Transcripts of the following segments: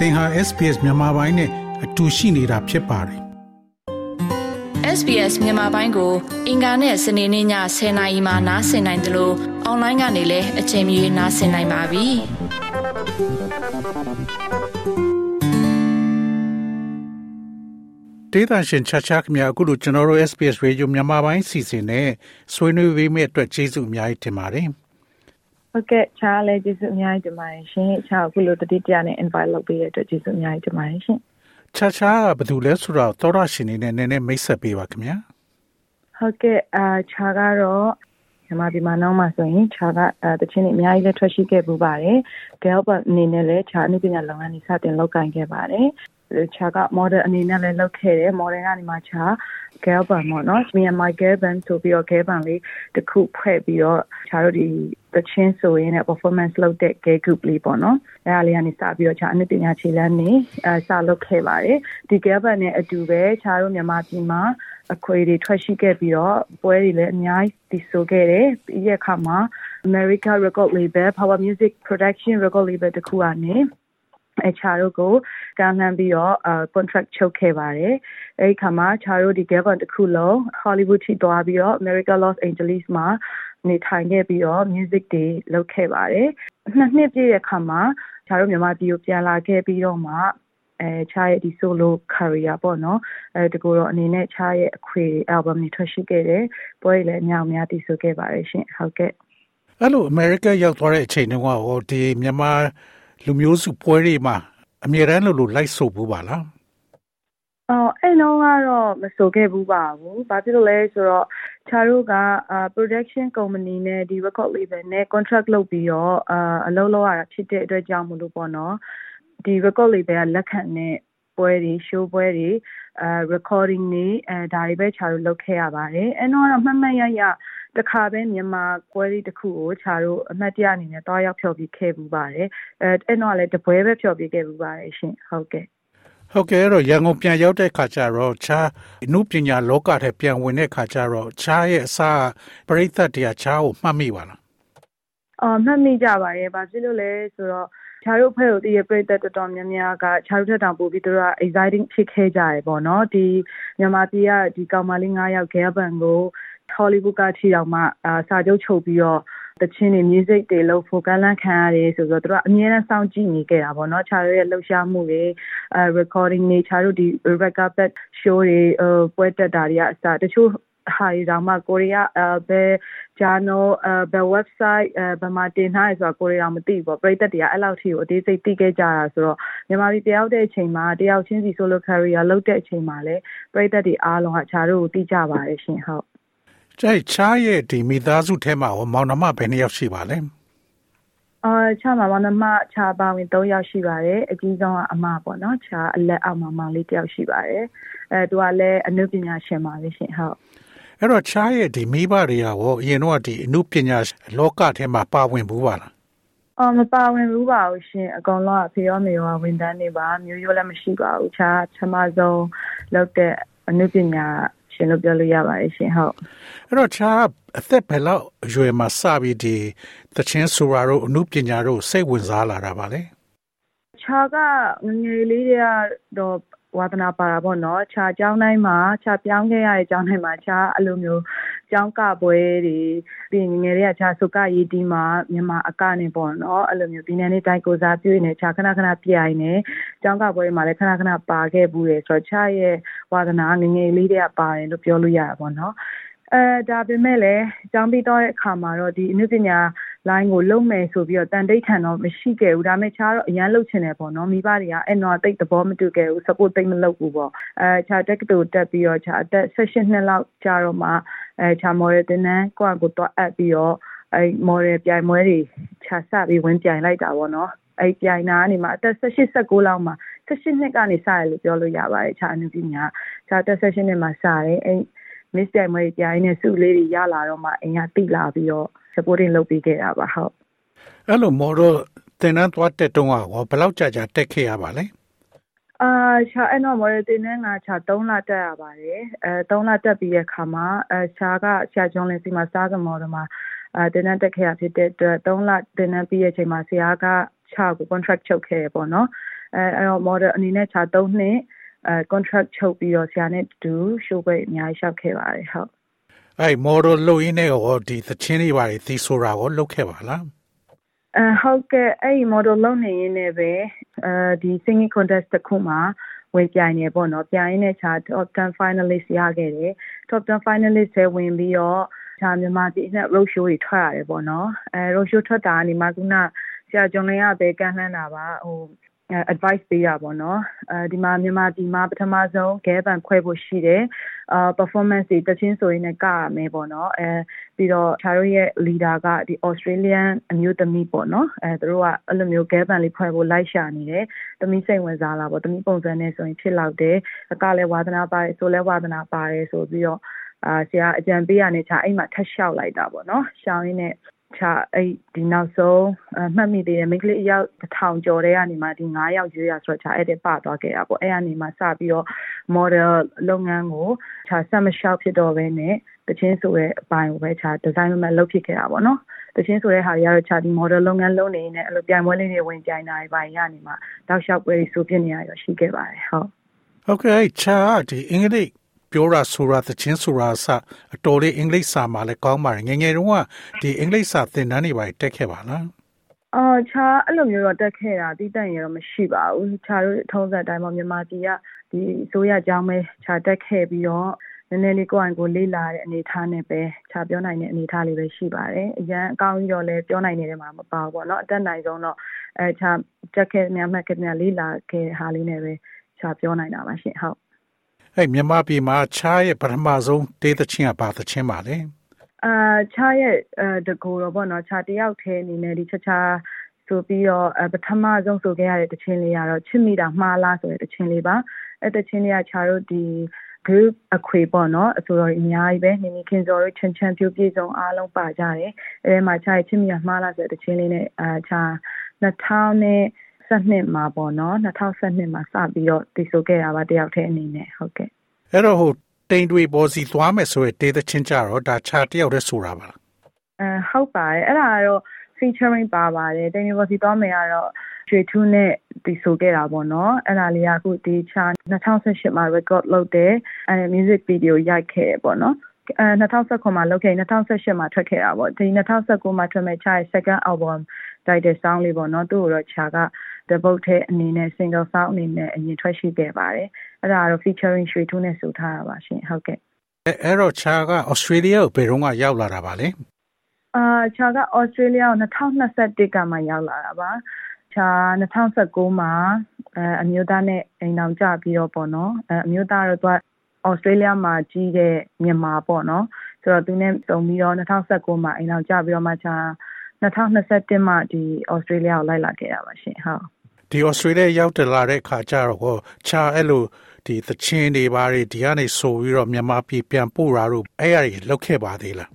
သင်ဟာ SPS မြန်မာပိုင်းနဲ့အတူရှိနေတာဖြစ်ပါတယ် SBS မြန်မာပိုင်းကို အင်ကာနဲ့စနေနေ့ည10:00နာရီမှနားဆင်နိုင်တယ်လို့အွန်လိုင်းကနေလည်းအချိန်မီနားဆင်နိုင်ပါပြီဒေသရှင်ချာချာခင်ဗျာအခုလိုကျွန်တော်တို့ SPS Radio မြန်မာပိုင်းစီစဉ်နဲ့ဆွေးနွေးပေးမယ့်အတွက်ကျေးဇူးအများကြီးတင်ပါတယ် ဟုတ်ကဲ့ချားလည်းကျေးဇူးအများကြီးတင်ပါတယ်ရှင်ချားအခုလိုတတိတရနဲ့ invite လုပ်ပေးတဲ့အတွက်ကျေးဇူးအများကြီးတင်ပါတယ်ရှင်ချာချာကဘယ်သူလဲဆိုတော့သောရရှင်နေနဲ့နည်းနည်းမိတ်ဆက်ပေးပါခင်ဗျာဟုတ်ကဲ့အာချာကတော့မြန်မာပြည်မှာနောက်မှဆိုရင်ခြာကတချင်းတွေအများကြီးလည်းထွက်ရှိခဲ့ပူပါတယ်။ Galbert အနေနဲ့လည်းခြာအနုပညာလုပ်ငန်းတွေစတင်လုပ်ကိုင်ခဲ့ပါတယ်။ခြာက model အနေနဲ့လည်းလုပ်ခဲ့တယ် model ကနေမှခြာ Galbert ပေါ့နော်။ Myanmar Galbert ဆိုပြီးတော့ Galbert လေးတစ်ခုဖွဲ့ပြီးတော့ခြာတို့ဒီ တချင်းဆိုရင် performance လုပ်တဲ့ gay group လေးပေါ့နော်။အဲဒါလေးကနေစပြီးတော့ခြာအနုပညာခြေလှမ်းနေအဲစလုပ်ခဲ့ပါတယ်။ဒီ Galbert နဲ့အတူပဲခြာတို့မြန်မာပြည်မှာအခွေတွေထွက်ရှိခဲ့ပြီးတော့ပွဲတွေလည်းအများကြီးတည်ဆိုခဲ့တယ်ပြီးရခါမှာ America Record Label Power Music Production Record Label တခုကနေအဲချာတို့ကိုကမ်းလှမ်းပြီးတော့ contract ချုပ်ခဲ့ပါတယ်အဲဒီခါမှာချာတို့ဒီ Gavin တခုလုံး Hollywood ထိသွားပြီးတော့ America Los Angeles မှာ နေထိုင်ခဲ့ပြီးတော့ music တွေလုပ်ခဲ့ပါတယ်နှစ်နှစ်ပြည့်တဲ့ခါမှာချာတို့မြန်မာပြည်ကိုပြန်လာခဲ့ပြီးတော့မှအဲချားရဲ့ဒီ solo career ပေါ့နော်အဲတကူတော့အနေနဲ့ချားရဲ့အခွေ album တွေထွက်ရှိခဲ့တယ်ပွဲတွေလည်းအများအများတည်ဆိုခဲ့ပါတယ်ရှင်ဟုတ်ကဲ့အဲ့လို America ရောက်သွားတဲ့အချိန်တုန်းကဟောဒီမြန်မာလူမျိုးစုပွဲတွေမှာအမြဲတမ်းလို့လို့လိုက်ဆိုဘူးပါလား အော်အဲ့တော့ကတော့မဆိုခဲ့ဘူးပါဘူး။ဘာဖြစ်လို့လဲဆိုတော့ခြားတို့က production company နဲ့ဒီ record label နဲ့ contract လုပ်ပြီးတော့အလုပ်လုပ်ရတာဖြစ်တဲ့အတွက်ကြောင့်မလို့ပေါ့နော်ဒီ record label ကလက်ခံတဲ့ပွဲတွေ show ပွဲတွေအဲ recording တွေအဲဒါတွေပဲခြားတို့လုပ်ခဲ့ရပါတယ်အဲတော့မှတ်မှတ်ရရတခါပဲမြန်မာပွဲလေးတစ်ခုကိုခြားတို့အမှတ်တရအနေနဲ့တွားရောက်ဖျော်ဖြေခဲ့ပူပါတယ်အဲအဲ့တော့လည်းတပွဲပဲဖျော်ဖြေခဲ့ပူပါတယ်ရှင်ဟုတ်ကဲ့ ဟုတ်ကဲ့အဲ့တော့ရန်ကုန်ပြန်ရောက်တဲ့ခါကျတော့ခြားအမှုပညာလောကထဲပြန်ဝင်တဲ့ခါကျတော့ခြားရဲ့အစားပရိသတ်တရားခြားကိုမှတ်မိပါလားအော်မှတ်မိကြပါတယ်ဘာဖြစ်လို့လဲဆိုတော့ခြားတို့ဖွဲ့ကိုတည်ရပြည့်တဲ့တော်တော်များများကခြားတို့ထက်တောင်ပိုပြီးသူတို့က exciting ဖြစ်ခဲ့ကြရပေါ့နော်ဒီမြန်မာပြည်ကဒီကောင်မလေး9ယောက် Gabon ကို Hollywood ကထီတောင်မှအာစာချုပ်ချုပ်ပြီးတော့ တချင်းတွေ music တွေလို့ focus လန့်ခံရတယ်ဆိုတော့သူတို့အမြဲတမ်းစောင့်ကြည့်နေခဲ့တာပေါ့နော်ခြားတို့ရဲ့လှုပ်ရှားမှုတွေအဲ recording တွေခြားတို့ဒီ red carpet show တွေပွဲတက်တာတွေကအစတချို့ဟာရီတောင်မှကိုရီးယားအဲဘယ် journal အဲဘယ် website အဲဘယ်မှာတင်ထားရဆိုတာကိုရီးယားမသိဘူးပေါ့ပရိသတ်တွေကအဲ့လောက်ထိကိုအသေးစိတ်သိခဲ့ကြတာဆိုတော့မြန်မာပြည်တယောက်တဲ့အချိန်မှာတယောက်ချင်းစီ solo career လုပ်တဲ့အချိန်မှာလည်းပရိသတ်တွေအားလုံးကခြားတို့ကိုသိကြပါတယ်ရှင်ဟုတ် ကျိုက်ချားရဲ့ဒီမိသားစုထဲမှာမောင်နှမဘယ်နှစ်ယောက်ရှိပါလဲအာချာမမောင်နှမချာပါဝင်3ယောက်ရှိပါတယ်အကြီးဆုံးကအမပေါ့နော်ချာအလက်အောက်မှာမောင်လေးတယောက်ရှိပါတယ်အဲသူကလည်းအနုပညာရှင်ပါလေရှင်ဟုတ်အဲ့တော့ချားရဲ့ဒီမိဘတွေရောအရင်တော့ဒီအနုပညာလောကထဲမှာပါဝင်ဘူးပါလားအော်မပါဝင်ဘူးပါဘူးရှင်အကောင်လုံးအဖေရောမေရောဝန်ထမ်းနေပါမျိုးရိုးလည်းမရှိပါဘူးချာချမဆုံးလောက်တဲ့အနုပညာ ရှင်လို့ပြောလို့ရပါတယ်ရှင်ဟုတ်အဲ့တော့ချာအသက်ဘယ်လောက်အရွယ်မှာစပြီးဒီသချင်းဆိုရာတို့အမှုပညာတို့စိတ်ဝင်စားလာတာပါလဲချာကငငယ်လေးတွေကတော့ဝါသနာပါတာပေါ့နော်ခြားကျောင်းတိုင်းမှာခြားပြောင်းခဲ့ရတဲ့ကျောင်းတိုင်းမှာခြားအဲ့လိုမျိုး ကျောင်းကပွဲတွေပြီးငငယ်တွေကခြားစုကရေးတီးမှာမြန်မာအကနေပေါ့နော်အဲ့လိုမျိုးဒီနေ့နေ့တိုင်းကိုစားပြုနေခြားခဏခဏပြိုင်နေကျောင်းကပွဲတွေမှာလည်းခဏခဏပါခဲ့ဘူးတယ်ဆိုတော့ခြားရဲ့ဝါသနာငငယ်လေးတွေကပါတယ်လို့ပြောလို့ရတာပေါ့နော်အဲဒါပေမဲ့လည်းကျောင်းပြီးတော့တဲ့အခါမှာတော့ဒီအနုပညာ line ကိုလုံမယ်ဆိုပြီးတော့တန်တိတ်ထန်တော့မရှိခဲ့ဘူးဒါပေမဲ့ခြားတော့အရန်လုတ်ချင်တယ်ပေါ့နော်မိဘတွေကအဲ့တော့တိတ်သဘောမတူခဲ့ဘူး support တိတ်မလုပ်ဘူးပေါ့အဲခြားတက်ကတူတက်ပြီးတော့ခြားအသက်16နှစ်လောက်ကြာတော့မှ အဲခြား model တင်တန်းကိုယ့်အကိုတော့အပ်ပြီးတော့အဲ model ပြိုင်ပွဲတွေခြားစပြီးဝင်ပြိုင်လိုက်တာပေါ့နော်အဲ့ပြိုင်တာကနေမှအသက်18 19လောက်မှာ18နှစ်ကနေစရလို့ပြောလို့ရပါတယ်ခြားအနုပညာခြားအသက်18နှစ်မှာစတယ်အဲ့ miss ပြိုင်ပွဲပြိုင်နေစုလေးတွေရလာတော့မှအင်ကတိလာပြီးတော့ supporting လုပ်ပေးခဲ့တာပါဟုတ်အဲ့လိုမော်တော့တင်နန်းသွားတက်တုံးอ่ะဘယ်လောက်ကြာကြာတက်ခဲ့ရပါလဲ အာချာအဲ့တော့မော်ရတင်နန်းကချာ3လတက်ရပါတယ်အဲ3လတက်ပြီးရဲ့ခါမှာအဲချာကဆရာကျောင်းလင်းစီမှာစားကမော်တော့မှာအဲတင်နန်းတက်ခဲ့ရဖြစ်တဲ့အတွက်3လတင်နန်းပြီးရဲ့ချိန်မှာဆရာကချာကို contract ချုပ်ခဲ့ရပေါ့နော်အဲအဲ့တော့ model အနေနဲ့ခြာ3နှစ်အဲ contract ချုပ်ပြီးတော့ဆရာနဲ့တူ show ပွဲအများကြီးရှောက်ခဲ့ပါတယ်ဟုတ်အဲ model လုပ်ရင်းနဲ့ရောဒီသချင်းတွေပါတွေသီဆိုတာကိုလုပ်ခဲ့ပါလား အဲဟုတ်ကဲ့အဲ့ဒီ model လုပ်နေရင်းနဲ့ပဲအဲဒီ singing contest တစ်ခုမှာဝင်ပြိုင်နေပေါ့နော်ပြိုင်ရင်းနဲ့ခြာ top 10 finalist ရခဲ့တယ် top 10 finalist ဆဲဝင်ပြီးတော့ခြာမြန်မာပြည်နဲ့ road show တွေထွက်ရတယ်ပေါ့နော်အဲ road show ထွက်တာကနေမှခုနဆရာကျော်လင်းကပဲကန့်လှမ်းတာပါဟို advice ပေးတာပေါ့နော်အဲဒီမှာမြန်မာပြည်မှာပထမဆုံးဂဲဘန်ခွဲဖို့ရှိတယ်အာ performance တွေတချင်းဆိုရင်လည်းကရမယ်ပေါ့နော်အဲပြီးတော့ခြားတို့ရဲ့ leader ကဒီ Australian အမျိုးသမီးပေါ့နော်အဲသူတို့ကအဲ့လိုမျိုးဂဲဘန်လေးဖွဲ့ဖို့လိုက်ရှာနေတယ်သမီးစိတ်ဝင်စားလာပေါ့သမီးပုံစံနဲ့ဆိုရင်ဖြစ်လောက်တယ်အကလည်းဝါသနာပါတယ်ဆိုလဲဝါသနာပါတယ်ဆိုပြီးတော့အာဆရာအကြံပေးရနေချာအဲ့မှာထက်လျှောက်လိုက်တာပေါ့နော်ရှောင်းရင်းနဲ့ ချအဲ့ဒီနောက်ဆုံးမှတ်မိသေးတယ်မိန်းကလေးအယောက်တစ်ထောင်ကျော်တဲ့ကနေမှဒီ9ယောက်ရွေးရဆိုတော့ချအဲ့တဲ့ပသွားခဲ့တာပေါ့အဲ့ကနေမှစပြီးတော့ model လုပ်ငန်းကိုချဆက်မလျှောက်ဖြစ်တော့ဘဲနဲ့တချင်းဆိုတဲ့အပိုင်းကိုပဲချဒီဇိုင်းမလုပ်ဖြစ်ခဲ့တာပေါ့နော်တချင်းဆိုတဲ့ဟာတွေကတော့ချဒီ model လုပ်ငန်းလုပ်နေနေအဲ့လိုပြိုင်ပွဲလေးတွေဝင်ပြိုင်တာတွေပိုင်းရနေမှာတောက်လျှောက်ပွဲတွေဆိုပြနေရရရှိခဲ့ပါတယ်ဟုတ်ဟုတ်ကဲ့ချာဒီအင်္ဂလိပ် ပြောတာဆိုတာသချင်းဆိုတာအစအတော်လေးအင်္ဂလိပ်စာမှာလည်းကောင်းပါတယ်ငငယ်တုန်းကဒီအင်္ဂလိပ်စာသင်တန်းတွေပါတက်ခဲ့ပါလားအော်ခြားအဲ့လိုမျိုးတော့တက်ခဲ့တာတိတက်ရင်တော့မရှိပါဘူးခြားတို့ထုံးစံတိုင်းမှာမြန်မာပြည်ကဒီအစိုးရကြောင်းပဲခြားတက်ခဲ့ပြီးတော့နည်းနည်းလေးကိုယ့်အကိုလေးလာတဲ့အနေထားနဲ့ပဲခြားပြောနိုင်တဲ့အနေထားလေးပဲရှိပါတယ်အရန်အကောင်းကြီးတော့လည်းပြောနိုင်နေတဲ့မှာမပါဘူးပေါ့နော်အတက်နိုင်ဆုံးတော့အဲခြားတက်ခဲ့များမှတ်ခဲ့များလေးလာခဲ့ဟာလေးနဲ့ပဲခြားပြောနိုင်တာပါရှင်ဟုတ် အဲ့မြန်မာပြည်မှာချားရဲ့ပထမဆုံးတေးသချင်းကဘာသချင်းပါလဲအာချားရဲ့တကူတော့ပေါ့နော်ချားတယောက်ထဲအနေနဲ့ဒီချာချာဆိုပြီးတော့ပထမဆုံးဆိုခဲ့ရတဲ့တခြင်းလေးကတော့ချစ်မိတာမှားလားဆိုတဲ့တခြင်းလေးပါအဲ့တခြင်းလေးကချာတို့ဒီ group အခွေပေါ့နော်အဆိုတော်အများကြီးပဲနေနေခင်စော်တို့ချန်ချန်ပြိုပြည့်စုံအားလုံးပါကြတယ်အဲမှာချာချစ်မိတာမှားလားဆိုတဲ့တခြင်းလေးနဲ့အာချာ2000နဲ့ 2012မှာပေါ့နော်2012မှာစပြီးတော့တည်ဆိုခဲ့တာပါတယောက်တည်းအနေနဲ့ဟုတ်ကဲ့အဲ့တော့ဟိုတိန်တွေပေါ်စီသွားမယ်ဆိုရတေးသချင်းကြတော့ဒါချာတယောက်တည်းဆိုတာပါအဲဟုတ်ပါတယ်အဲ့ဒါကတော့ featuring ပါပါတယ်တိန်တွေပေါ်စီသွားမယ်ကတော့ရွှေထူးနဲ့တည်ဆိုခဲ့တာပေါ့နော်အဲ့ဒါလေးကအခုဒီချာ2018မှာ record လုပ်တယ်အဲ music video ရိုက်ခဲ့ပေါ့နော်အဲ2019မှာလုပ်ခဲ့2018မှာထွက်ခဲ့တာပေါ့ဒီ2019မှာထွက်မဲ့ချာရဲ့ second album title song လေးပေါ့နော်သူ့ကိုတော့ချာက debut ထဲအနေနဲ့ single song အနေနဲ့အရင်ထွက်ရှိခဲ့ပါတယ်အဲ့ဒါကတော့ featuring ရွှေထူးနဲ့ဆိုထားတာပါရှင်ဟုတ်ကဲ့အဲအဲ့တော့ချာက Australia ကိုဘယ်တော့မှရောက်လာတာပါလဲအာချာက Australia ကို2021ကမှရောက်လာတာပါချာ2019မှာအဲအမျိုးသားနဲ့အိမ်အောင်ကြပြီးတော့ပေါ့နော်အဲအမျိုးသားတော့သူကဩစတြေးလျမှာကြီးတဲ့မြန်မာပေါ့နော်ဆိုတော့သူနဲ့စုံပြီးတော့2019မှာအိမ်အောင်ကြပြီးတော့မှချာ2021မှာဒီဩစတြေးလျကိုလိုက်လာခဲ့တာပါရှင်ဟုတ် ဒီဩစတြေးလျရောက်တလာတဲ့ခါကျတော့ဟောချာအဲ့လိုဒီသချင်းတွေဘာတွေဒီကနေဆိုပြီးတော့မြန်မာပြည်ပြန်ပို့တာတို့အဲ့ရတွေလောက်ခဲ့ပါသေးလား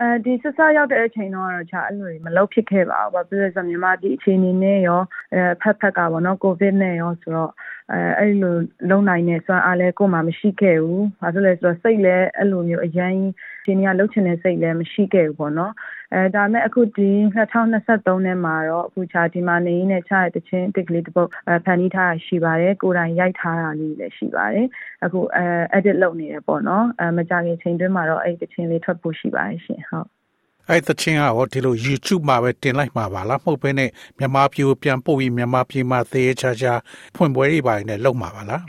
အဲဒီဆဆရောက်တဲ့အချိန်တော့တော့ချာအဲ့လိုမလုပ်ဖြစ်ခဲ့ပါဘူး။ဘာဖြစ်လဲဆိုတော့မြန်မာပြည်အခြေအနေနဲ့ရောအဲဖက်ဖက်ကပေါ့နော်ကိုဗစ်နဲ့ရောဆိုတော့ အဲအဲ့လိုလုံနိုင်နေစွမ်းအားလဲကို့မှာမရှိခဲ့ဘူး။ဘာလို့လဲဆိုတော့စိတ်လဲအဲ့လိုမျိုးအရင်ဒီနေ့ကလှုပ်ချင်တဲ့စိတ်လဲမရှိခဲ့ဘူးပေါ့နော်။အဲဒါမဲ့အခုဒီ2023ထဲမှာတော့အခုချာဒီမှာနေနဲ့ချတဲ့တချင်းတစ်ကလေးတစ်ပုတ်ဖန်တီးထားတာရှိပါတယ်။ကိုယ်တိုင်ရိုက်ထားတာလေးလည်းရှိပါတယ်။အခုအဲ edit လုပ်နေတယ်ပေါ့နော်။အဲမကြခင်ချိန်တွင်းမှာတော့အဲ့ဒီတချင်းလေးထွက်ဖို့ရှိပါတယ်ရှင်။ဟုတ် အဲ့တချင်းကဟောဒီလို YouTube မှာပဲတင်လိုက်မှာပါလားမဟုတ်ဘဲနဲ့မြန်မာပြည်ကိုပြန်ပို့ပြီးမြန်မာပြည်မှာသေချာချာဖွင့်ပွဲတွေပါနေလုပ်မှာပါလား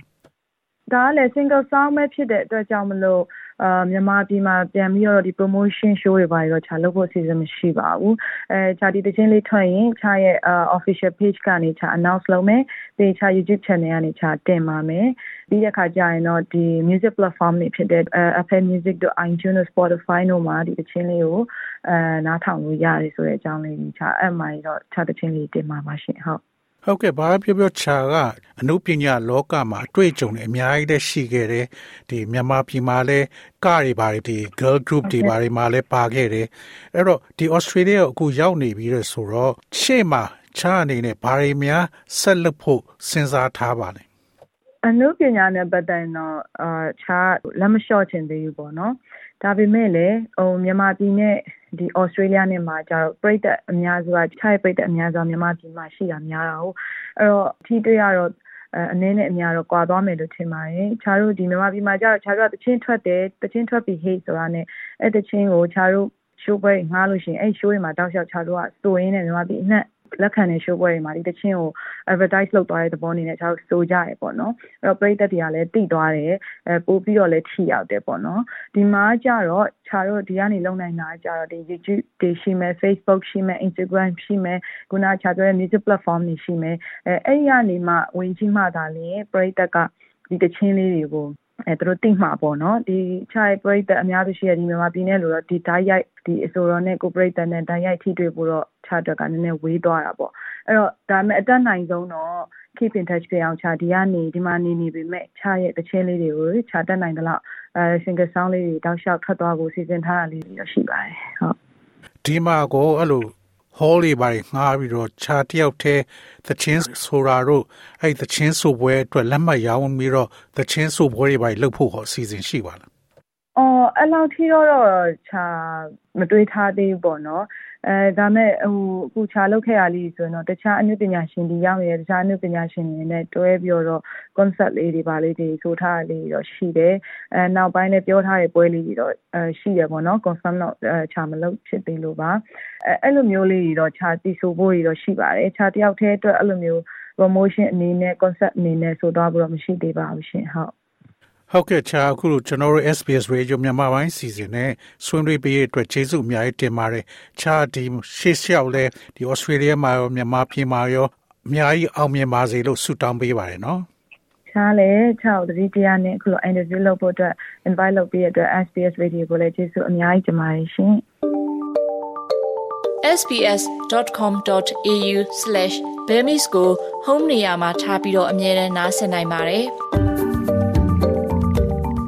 ဒါကလည်း single song ပဲဖြစ်တဲ့အတွက်ကြောင့်မလို့ အာမြန်မာပြည်မှာပြန်ပြီးတော့ဒီ promotion show တွေပါတော့ခြာလုပ်ဖို့အစီအစဉ်မရှိပါဘူးအဲခြာဒီတချင်းလေးထွက်ရင်ခြာရဲ့ official page ကနေခြာ announce လုပ်မယ်ပြီးခြာ YouTube channel ကနေခြာတင်ပါမယ်ပြီးတဲ့အခါကျရင်တော့ဒီ music platform တွေဖြစ်တဲ့ Apple Music တို့ iTunes တို့ Spotify တို့မှာဒီတချင်းလေးကိုအဲနားထောင်လို့ရတယ်ဆိုတဲ့အကြောင်းလေးခြာအဲ့မှာတော့ခြာတချင်းလေးတင်ပါပါရှင်ဟုတ်ဟုတ်ကဲ့ဘာပြောပြောချာက အနုပညာလောကမှာအတွေ့အကြုံတွေအများကြီးလည်းရှိခဲ့တယ်ဒီမြန်မာပြည်မှာလည်းကတွေပါတယ်ဒီ girl group တွေပါတယ်မှာလည်းပါခဲ့တယ်အဲ့တော့ဒီ Australia ကိုအခုရောက်နေပြီးတော့ဆိုတော့ရှေ့မှာချာအနေနဲ့ဘာတွေများဆက်လုပ်ဖို့စဉ်းစားထားပါလဲအနုပညာနဲ့ပတ်သက်တော့အာချာလက်မလျှော့ချင်သေးဘူးပေါ့နော်ဒါပေမဲ့လည်းဟိုမြန်မာပြည်နဲ့ဒီ Australia နဲ့မှာကျတော့ပြည်သက်အများစုကခြားပြည်သက်အများစုမြန်မာပြည်မှာရှိတာများတာဟုတ်အဲ့တော့ထိတွေ့ရတော့ အနည်းနဲ့အများတော့ကွာသွားမယ်လို့ထင်ပါတယ်။ခြားတို့ဒီမြန်မာပြည်မှာကျတော့ခြားတို့ကတချင်းထွက်တယ်တချင်းထွက်ပြီးဟေးဆိုတာနဲ့အဲ့တချင်းကိုခြားတို့ရှိုးပွဲငှားလို့ရှိရင်အဲ့ရှိုးတွေမှာတောက်လျှောက်ခြားတို့ကစိုးရင်းနဲ့မြန်မာပြည်အနှံ့ လက်ခံတဲ့ show ပွဲတွေမှာဒီတချင်းကို advertise လုပ်သွားတဲ့သဘောအနေနဲ့ကျွန်တော်စိုးကြရပေါ့နော်အဲ့တော့ပရိသတ်တွေကလည်းတိသွားတယ်အဲပို့ပြီးတော့လည်းထိရောက်တယ်ပေါ့နော်ဒီမှာကြတော့ခြားတော့ဒီကနေလုံနိုင်တာကြတော့ဒီ YouTube တွေရှိမယ် Facebook ရှိမယ် Instagram ရှိမယ်ခုနခြားပြောတဲ့ music platform တွေရှိမယ်အဲအဲ့ဒီကနေမှဝင်ကြည့်မှသာလေပရိသတ်ကဒီတချင်းလေးတွေကို အဲသူတို့သိမှာပေါ့နော်ဒီခြားပရိသတ်အများစုရှိရဒီမြန်မာပြည်နယ်လို့တော့ဒီဓာတ်ရိုက်ဒီအစိုးရနဲ့ကိုပရိသတ်နဲ့ဓာတ်ရိုက်ထိတွေ့ဖို့တော့ခြားအတွက်ကနည်းနည်းဝေးသွားတာပေါ့အဲ့တော့ဒါမဲ့အတက်နိုင်ဆုံးတော့ keep in touch ဖြစ်အောင်ခြားဒီကနေဒီမှာနေနေပေမဲ့ခြားရဲ့တချင်းလေးတွေကိုခြားတက်နိုင်သလောက်အဲ single sound လေးတွေတောက်လျှောက်ထွက်သွားဖို့စီစဉ်ထားတာလေးတွေတော့ရှိပါတယ်ဟုတ်ဒီမှာကိုအဲ့လို hall တွေပါငှားပြီးတော့ခြားတယောက်တည်းသချင်းဆိုတာတို့အဲ့သချင်းဆိုပွဲအတွက်လက်မှတ်ရောင်းပြီးတော့သချင်းဆိုပွဲတွေပါလှုပ်ဖို့ဟောအစီအစဉ်ရှိပါလားအော်အဲ့လောက်ထိတော့ခြာမတွေးထားသေးဘူးပေါ့နော် အဲဒါမဲ့ဟိုအခုခြာလောက်ခဲ့ရလေးဆိုရင်တော့တခြားအနုပညာရှင်တွေရောက်နေတဲ့တခြားအနုပညာရှင်တွေနဲ့တွဲပြီးတော့ concept လေးတွေပါလေးတွေဆိုထားလေးတော့ရှိတယ်အဲနောက်ပိုင်းလည်းပြောထားတဲ့ပွဲလေးတွေတော့အဲရှိရပေါ့နော် confirm တော့ခြာမလုပ်ဖြစ်သေးလို့ပါအဲအဲ့လိုမျိုးလေးတွေတော့ခြာတီဆိုဖို့တွေတော့ရှိပါတယ်ခြာတယောက်တည်းအတွက်အဲ့လိုမျိုး promotion အနေနဲ့ concept အနေနဲ့ဆိုတော့ဘူးတော့မရှိသေးပါဘူးရှင်ဟုတ် ဟုတ်ကဲ့ချာအခုလိုကျွန်တော်တို့ SBS Radio မြန်မာပိုင်းစီစဉ်နဲ့ဆွေးနွေးပေးရတဲ့အတွက်ကျေးဇူးအများကြီးတင်ပါတယ်ချာဒီရှေ့လျှောက်လဲဒီ Australia မှာရောမြန်မာပြည်မှာရောအများကြီးအောင်မြင်ပါစေလို့ဆုတောင်းပေးပါတယ်နော်ချားလည်းချောက်တတိတရားနဲ့အခုလို interview လုပ်ဖို့အတွက် invite လုပ်ပေးရတဲ့အတွက် SBS Radio ကိုလည်းကျေးဇူးအများကြီးတင်ပါတယ်ရှင် sbs.com.au/bemis ကို home နေရာမှာထားပြီးတော့အမြဲတမ်းနှာစင်နိုင်ပါတယ်။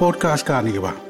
podcast ကနေပါ